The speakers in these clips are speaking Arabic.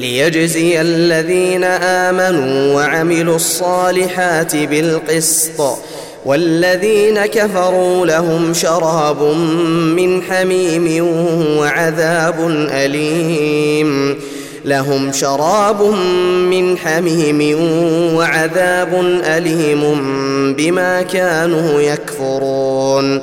ليجزي الذين آمنوا وعملوا الصالحات بالقسط والذين كفروا لهم شراب من حميم وعذاب أليم لهم شراب من حميم وعذاب أليم بما كانوا يكفرون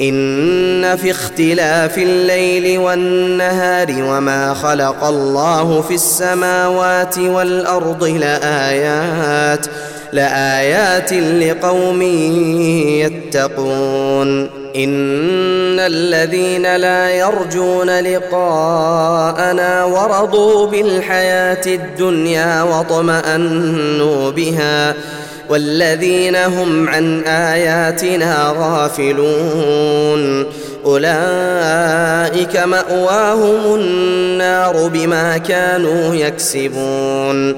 إن في اختلاف الليل والنهار وما خلق الله في السماوات والأرض لآيات لآيات لقوم يتقون. إن الذين لا يرجون لقاءنا ورضوا بالحياة الدنيا واطمأنوا بها. والذين هم عن آياتنا غافلون. أولئك مأواهم النار بما كانوا يكسبون.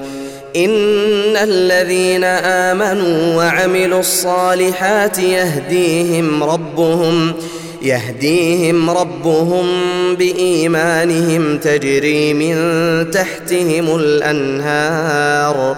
إن الذين آمنوا وعملوا الصالحات يهديهم ربهم يهديهم ربهم بإيمانهم تجري من تحتهم الأنهار.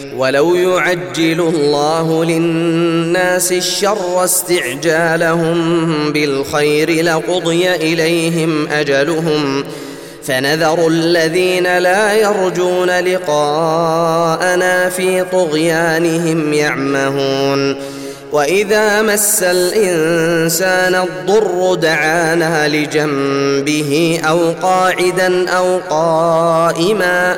ولو يعجل الله للناس الشر استعجالهم بالخير لقضي إليهم أجلهم فنذر الذين لا يرجون لقاءنا في طغيانهم يعمهون وإذا مس الإنسان الضر دعانا لجنبه أو قاعدا أو قائما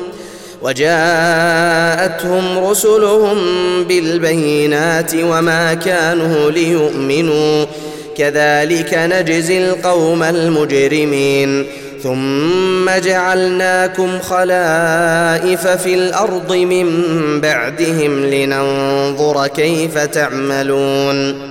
وجاءتهم رسلهم بالبينات وما كانوا ليؤمنوا. كذلك نجزي القوم المجرمين. ثم جعلناكم خلائف في الأرض من بعدهم لننظر كيف تعملون.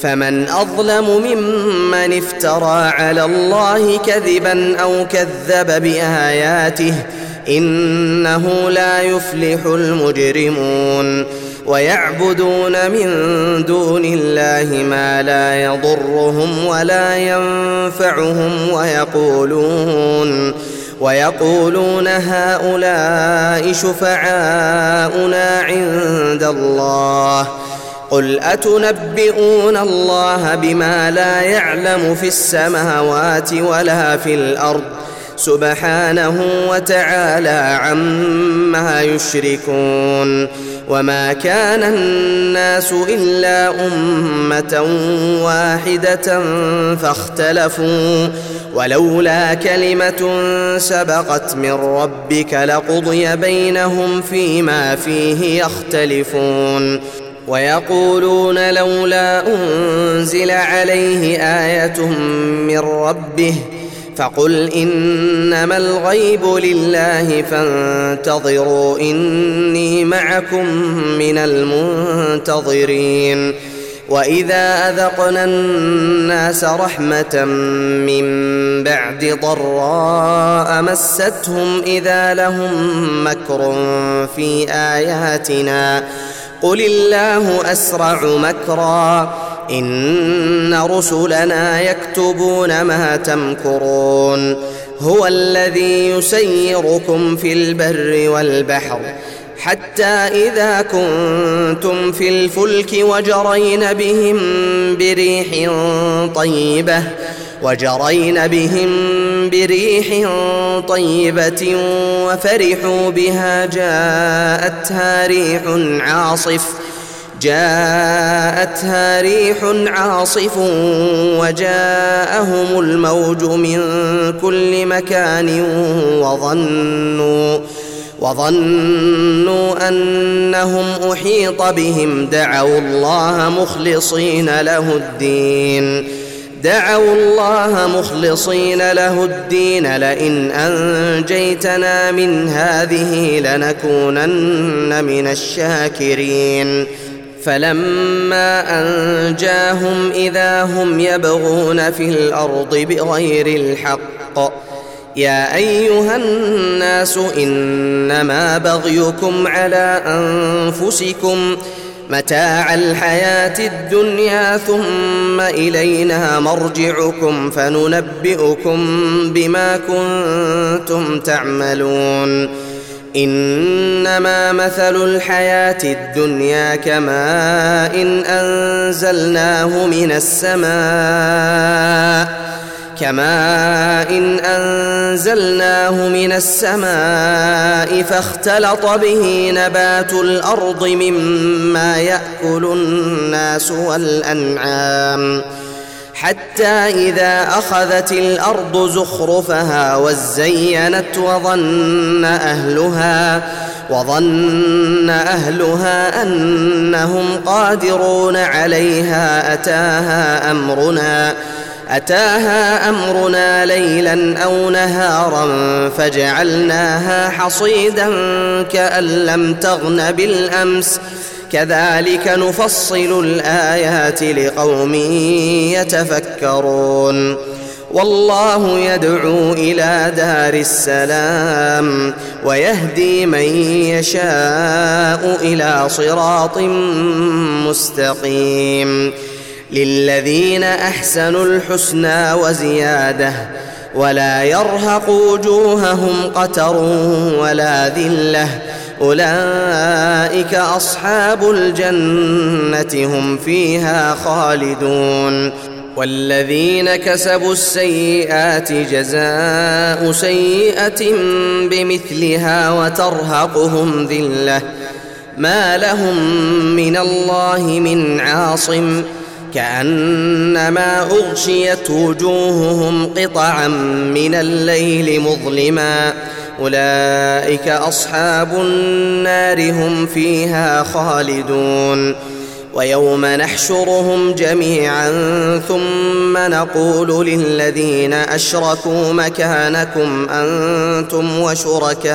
فمن أظلم ممن افترى على الله كذبا أو كذب بآياته إنه لا يفلح المجرمون ويعبدون من دون الله ما لا يضرهم ولا ينفعهم ويقولون ويقولون هؤلاء شفعاؤنا عند الله قل اتنبئون الله بما لا يعلم في السماوات ولا في الأرض سبحانه وتعالى عما يشركون وما كان الناس الا امه واحدة فاختلفوا ولولا كلمه سبقت من ربك لقضي بينهم فيما فيه يختلفون ويقولون لولا أنزل عليه آية من ربه فقل إنما الغيب لله فانتظروا إني معكم من المنتظرين وإذا أذقنا الناس رحمة من بعد ضراء مستهم إذا لهم مكر في آياتنا قل الله اسرع مكرا ان رسلنا يكتبون ما تمكرون هو الذي يسيركم في البر والبحر حتى اذا كنتم في الفلك وجرين بهم بريح طيبه وجرين بهم بريح طيبة وفرحوا بها جاءتها ريح عاصف جاءتها ريح عاصف وجاءهم الموج من كل مكان وظنوا وظنوا أنهم أحيط بهم دعوا الله مخلصين له الدين. دعوا الله مخلصين له الدين لئن أنجيتنا من هذه لنكونن من الشاكرين. فلما أنجاهم إذا هم يبغون في الأرض بغير الحق يا أيها الناس إنما بغيكم على أنفسكم متاع الحياة الدنيا ثم إلينا مرجعكم فننبئكم بما كنتم تعملون. إنما مثل الحياة الدنيا كماء إن أنزلناه من السماء كماء إن أنزلناه من السماء فاختلط به نبات الأرض مما يأكل الناس والأنعام. حتى إذا أخذت الأرض زخرفها وزينت وظن أهلها وظن أهلها أنهم قادرون عليها أتاها أمرنا. أتاها أمرنا ليلا أو نهارا فجعلناها حصيدا كأن لم تغن بالأمس. كذلك نفصل الآيات لقوم يتفكرون. والله يدعو إلى دار السلام ويهدي من يشاء إلى صراط مستقيم. للذين أحسنوا الحسنى وزيادة ولا يرهق وجوههم قتر ولا ذلة أولئك أصحاب الجنة هم فيها خالدون والذين كسبوا السيئات جزاء سيئة بمثلها وترهقهم ذلة ما لهم من الله من عاصم كأنما أغشيت وجوههم قطعا من الليل مظلما. أولئك أصحاب النار هم فيها خالدون. ويوم نحشرهم جميعا ثم نقول للذين أشركوا مكانكم أنتم وشركاؤكم.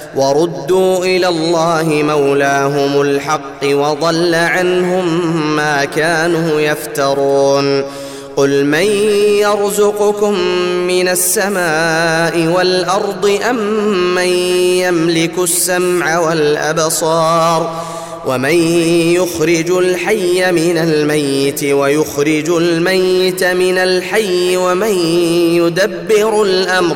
وردوا إلى الله مولاهم الحق وضل عنهم ما كانوا يفترون. قل من يرزقكم من السماء والأرض أم من يملك السمع والأبصار ومن يخرج الحي من الميت ويخرج الميت من الحي ومن يدبر الأمر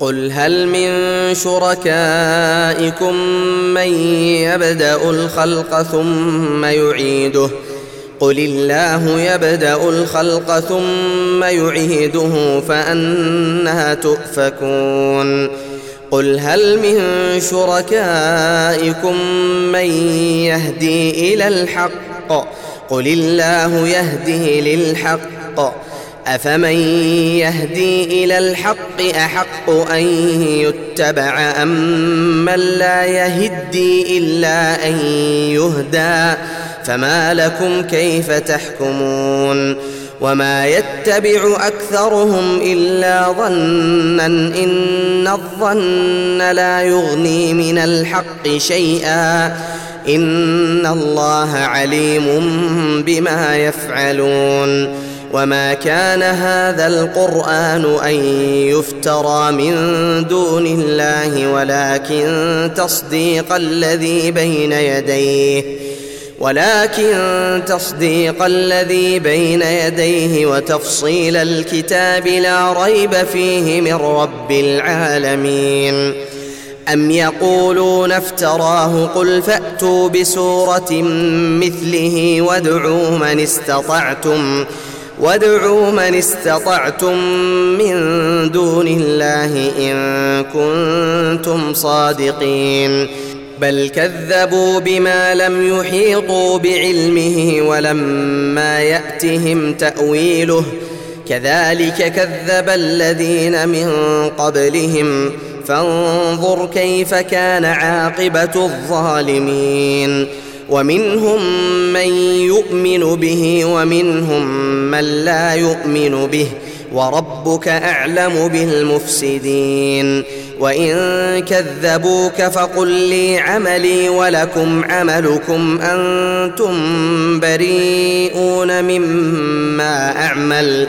قل هل من شركائكم من يبدا الخلق ثم يعيده؟ قل الله يبدا الخلق ثم يعيده فانها تؤفكون. قل هل من شركائكم من يهدي إلى الحق؟ قل الله يهدي للحق. أفمن يهدي إلى الحق أحق أن يتبع أم من لا يهدي إلا أن يهدى؟ فما لكم كيف تحكمون؟ وما يتبع أكثرهم إلا ظنا إن الظن لا يغني من الحق شيئا. إن الله عليم بما يفعلون. وما كان هذا القران ان يفترى من دون الله ولكن تصديق الذي بين يديه ولكن تصديق الذي بين يديه وتفصيل الكتاب لا ريب فيه من رب العالمين ام يقولون افتراه قل فاتوا بسوره مثله وادعوا من استطعتم وادعوا من استطعتم من دون الله إن كنتم صادقين. بل كذبوا بما لم يحيطوا بعلمه ولما يأتهم تأويله. كذلك كذب الذين من قبلهم. فانظر كيف كان عاقبة الظالمين. ومنهم من يؤمن به ومنهم من لا يؤمن به وربك أعلم بالمفسدين وإن كذبوك فقل لي عملي ولكم عملكم أنتم بريئون مما أعمل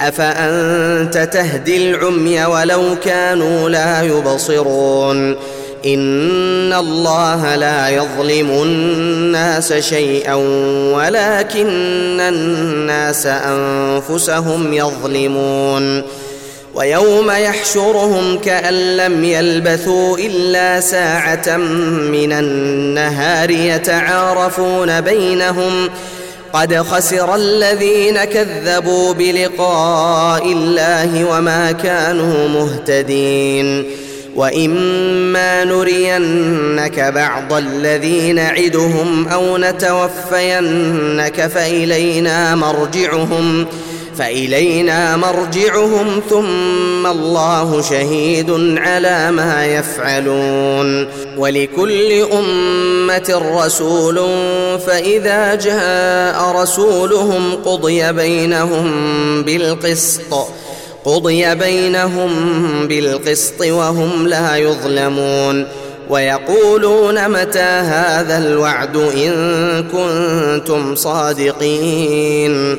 أفأنت تهدي العمي ولو كانوا لا يبصرون إن الله لا يظلم الناس شيئا ولكن الناس أنفسهم يظلمون ويوم يحشرهم كأن لم يلبثوا إلا ساعة من النهار يتعارفون بينهم قد خسر الذين كذبوا بلقاء الله وما كانوا مهتدين وإما نرينك بعض الذي نعدهم أو نتوفينك فإلينا مرجعهم فإلينا مرجعهم ثم الله شهيد على ما يفعلون. ولكل أمة رسول فإذا جاء رسولهم قضي بينهم بالقسط قضي بينهم بالقسط وهم لا يظلمون. ويقولون متى هذا الوعد إن كنتم صادقين.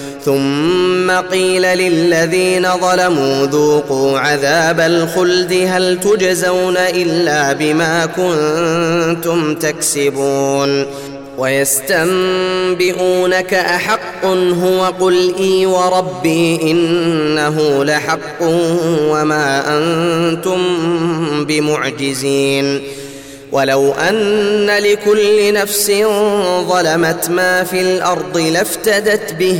ثم قيل للذين ظلموا ذوقوا عذاب الخلد هل تجزون إلا بما كنتم تكسبون ويستنبئونك أحق هو قل إي وربي إنه لحق وما أنتم بمعجزين ولو أن لكل نفس ظلمت ما في الأرض لافتدت به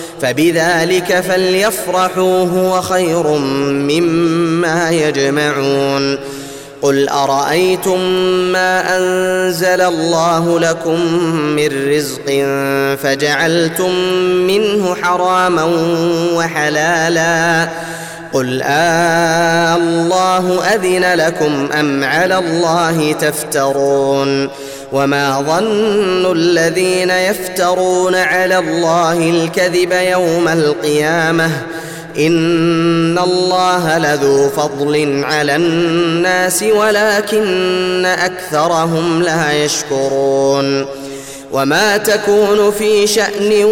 فبذلك فليفرحوا هو خير مما يجمعون. قل أرأيتم ما أنزل الله لكم من رزق فجعلتم منه حراما وحلالا؟ قل آه الله أذن لكم أم على الله تفترون؟ وما ظن الذين يفترون على الله الكذب يوم القيامه ان الله لذو فضل على الناس ولكن اكثرهم لا يشكرون وما تكون في شان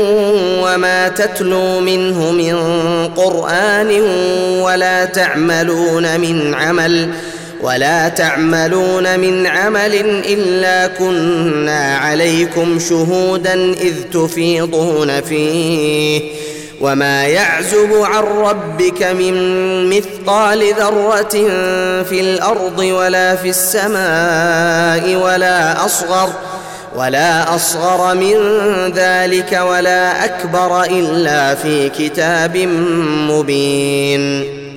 وما تتلو منه من قران ولا تعملون من عمل ولا تعملون من عمل إلا كنا عليكم شهودا إذ تفيضون فيه. وما يعزب عن ربك من مثقال ذرة في الأرض ولا في السماء ولا أصغر ولا أصغر من ذلك ولا أكبر إلا في كتاب مبين.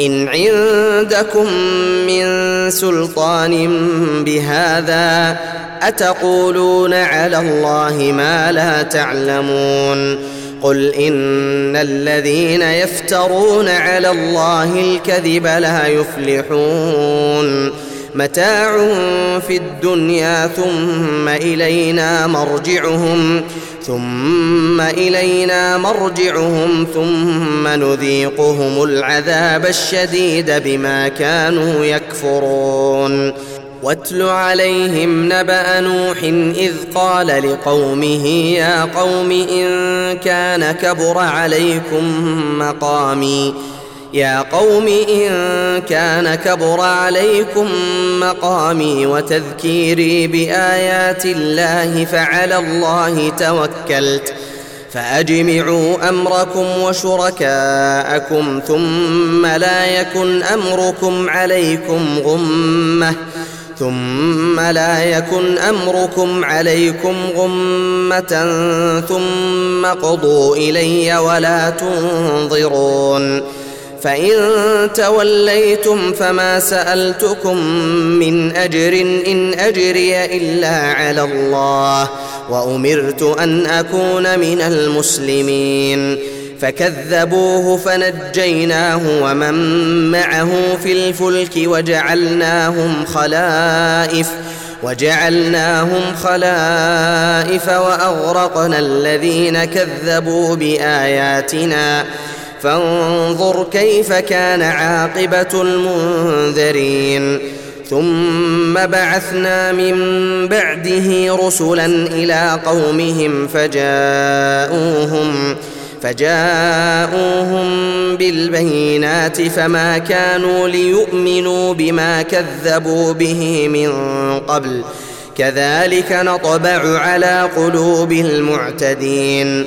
إن عندكم من سلطان بهذا أتقولون على الله ما لا تعلمون قل إن الذين يفترون على الله الكذب لا يفلحون متاع في الدنيا ثم إلينا مرجعهم ثم إلينا مرجعهم ثم نذيقهم العذاب الشديد بما كانوا يكفرون. واتل عليهم نبأ نوح إذ قال لقومه يا قوم إن كان كبر عليكم مقامي يا قوم إن كان كبر عليكم مقامي وتذكيري بآيات الله فعلى الله توكلت فأجمعوا أمركم وشركاءكم ثم لا يكن أمركم عليكم غمة ثم لا يكن أمركم عليكم غمة ثم قضوا إلي ولا تنظرون فإن توليتم فما سألتكم من أجر إن أجري إلا على الله وأمرت أن أكون من المسلمين فكذبوه فنجيناه ومن معه في الفلك وجعلناهم خلائف وجعلناهم خلائف وأغرقنا الذين كذبوا بآياتنا فانظر كيف كان عاقبة المنذرين. ثم بعثنا من بعده رسلا إلى قومهم فجاءوهم فجاءوهم بالبينات فما كانوا ليؤمنوا بما كذبوا به من قبل. كذلك نطبع على قلوب المعتدين.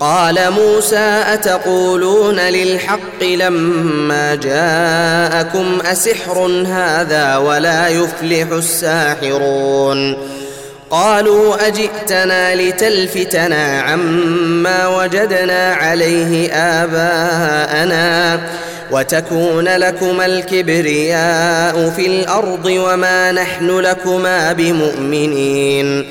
قال موسى أتقولون للحق لما جاءكم أسحر هذا ولا يفلح الساحرون قالوا أجئتنا لتلفتنا عما وجدنا عليه آباءنا وتكون لكما الكبرياء في الأرض وما نحن لكما بمؤمنين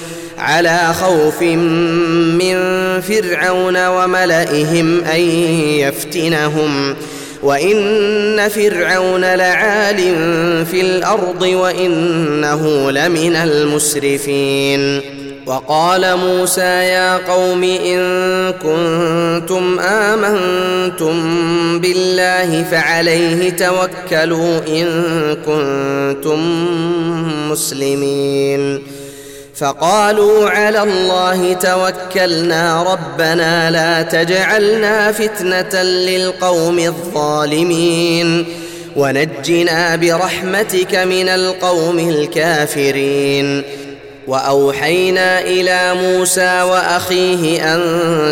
على خوف من فرعون وملئهم أن يفتنهم. وإن فرعون لعال في الأرض وإنه لمن المسرفين. وقال موسى يا قوم إن كنتم آمنتم بالله فعليه توكلوا إن كنتم مسلمين. فقالوا على الله توكلنا ربنا لا تجعلنا فتنة للقوم الظالمين ونجنا برحمتك من القوم الكافرين وأوحينا إلى موسى وأخيه أن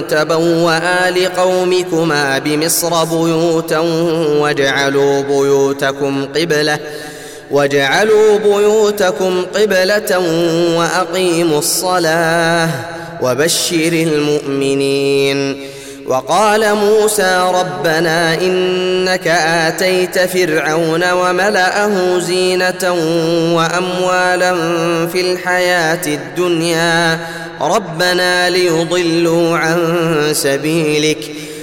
تبوأ لقومكما بمصر بيوتا واجعلوا بيوتكم قبلة واجعلوا بيوتكم قبله واقيموا الصلاه وبشر المؤمنين وقال موسى ربنا انك اتيت فرعون وملاه زينه واموالا في الحياة الدنيا ربنا ليضلوا عن سبيلك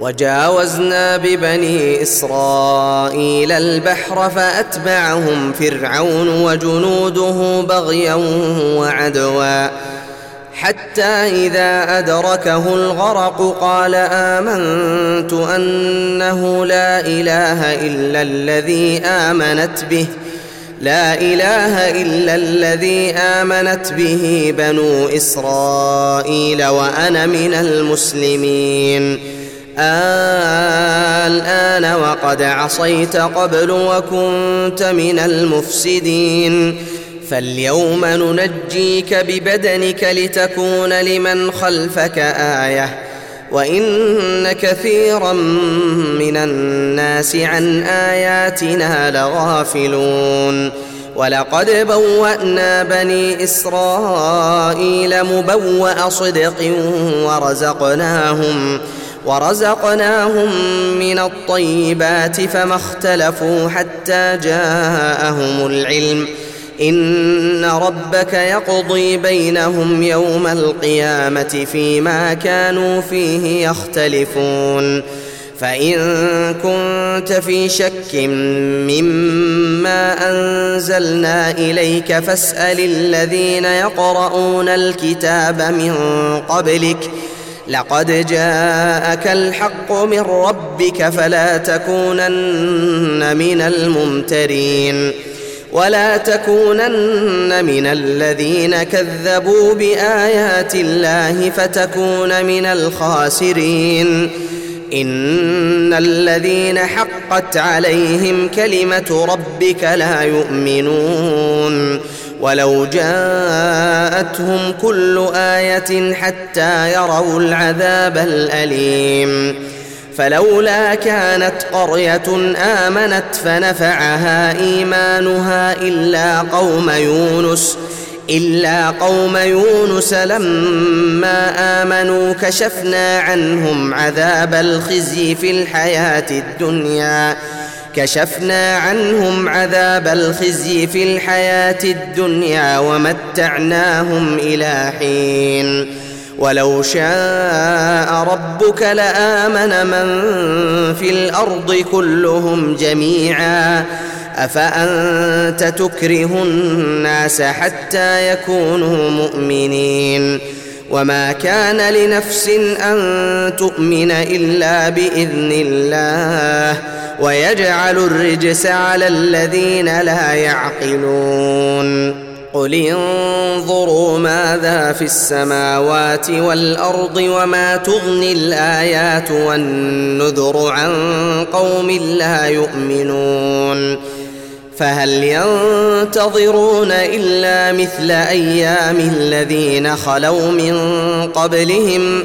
وجاوزنا ببني إسرائيل البحر فأتبعهم فرعون وجنوده بغيا وعدوا. حتى إذا أدركه الغرق قال آمنت أنه لا إله إلا الذي آمنت به لا إله إلا الذي آمنت به بنو إسرائيل وأنا من المسلمين. الآن وقد عصيت قبل وكنت من المفسدين فاليوم ننجيك ببدنك لتكون لمن خلفك آية وإن كثيرا من الناس عن آياتنا لغافلون ولقد بوأنا بني إسرائيل مبوأ صدق ورزقناهم ورزقناهم من الطيبات فما اختلفوا حتى جاءهم العلم. إن ربك يقضي بينهم يوم القيامة فيما كانوا فيه يختلفون. فإن كنت في شك مما أنزلنا إليك فاسأل الذين يقرؤون الكتاب من قبلك لقد جاءك الحق من ربك فلا تكونن من الممترين ولا تكونن من الذين كذبوا بآيات الله فتكون من الخاسرين. إن الذين حقت عليهم كلمة ربك لا يؤمنون. ولو جاءتهم كل آية حتى يروا العذاب الأليم. فلولا كانت قرية آمنت فنفعها إيمانها إلا قوم يونس إلا قوم يونس لما آمنوا كشفنا عنهم عذاب الخزي في الحياة الدنيا. كشفنا عنهم عذاب الخزي في الحياة الدنيا ومتعناهم إلى حين. ولو شاء ربك لآمن من في الأرض كلهم جميعا. أفأنت تكره الناس حتى يكونوا مؤمنين؟ وما كان لنفس أن تؤمن إلا بإذن الله. ويجعل الرجس على الذين لا يعقلون. قل انظروا ماذا في السماوات والأرض وما تغني الآيات والنذر عن قوم لا يؤمنون. فهل ينتظرون إلا مثل أيام الذين خلوا من قبلهم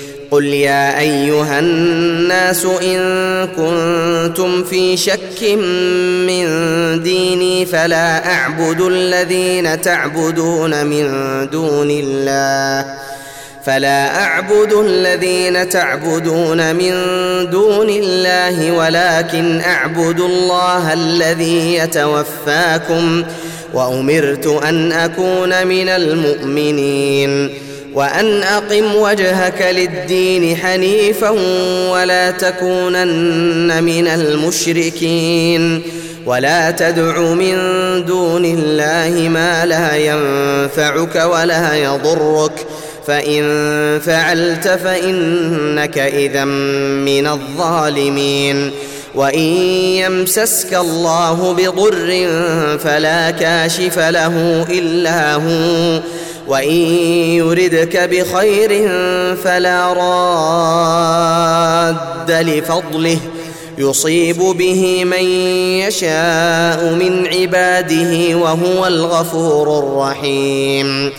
قل يا ايها الناس ان كنتم في شك من ديني فلا اعبد الذين تعبدون من دون الله فلا اعبد الذين تعبدون من دون الله ولكن اعبد الله الذي يتوفاكم وامرت ان اكون من المؤمنين وأن أقم وجهك للدين حنيفا ولا تكونن من المشركين ولا تدع من دون الله ما لا ينفعك ولا يضرك فإن فعلت فإنك إذا من الظالمين وإن يمسسك الله بضر فلا كاشف له إلا هو وإن يردك بخير فلا راد لفضله. يصيب به من يشاء من عباده وهو الغفور الرحيم.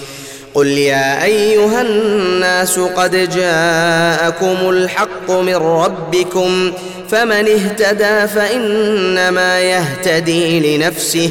قل يا أيها الناس قد جاءكم الحق من ربكم فمن اهتدى فإنما يهتدي لنفسه.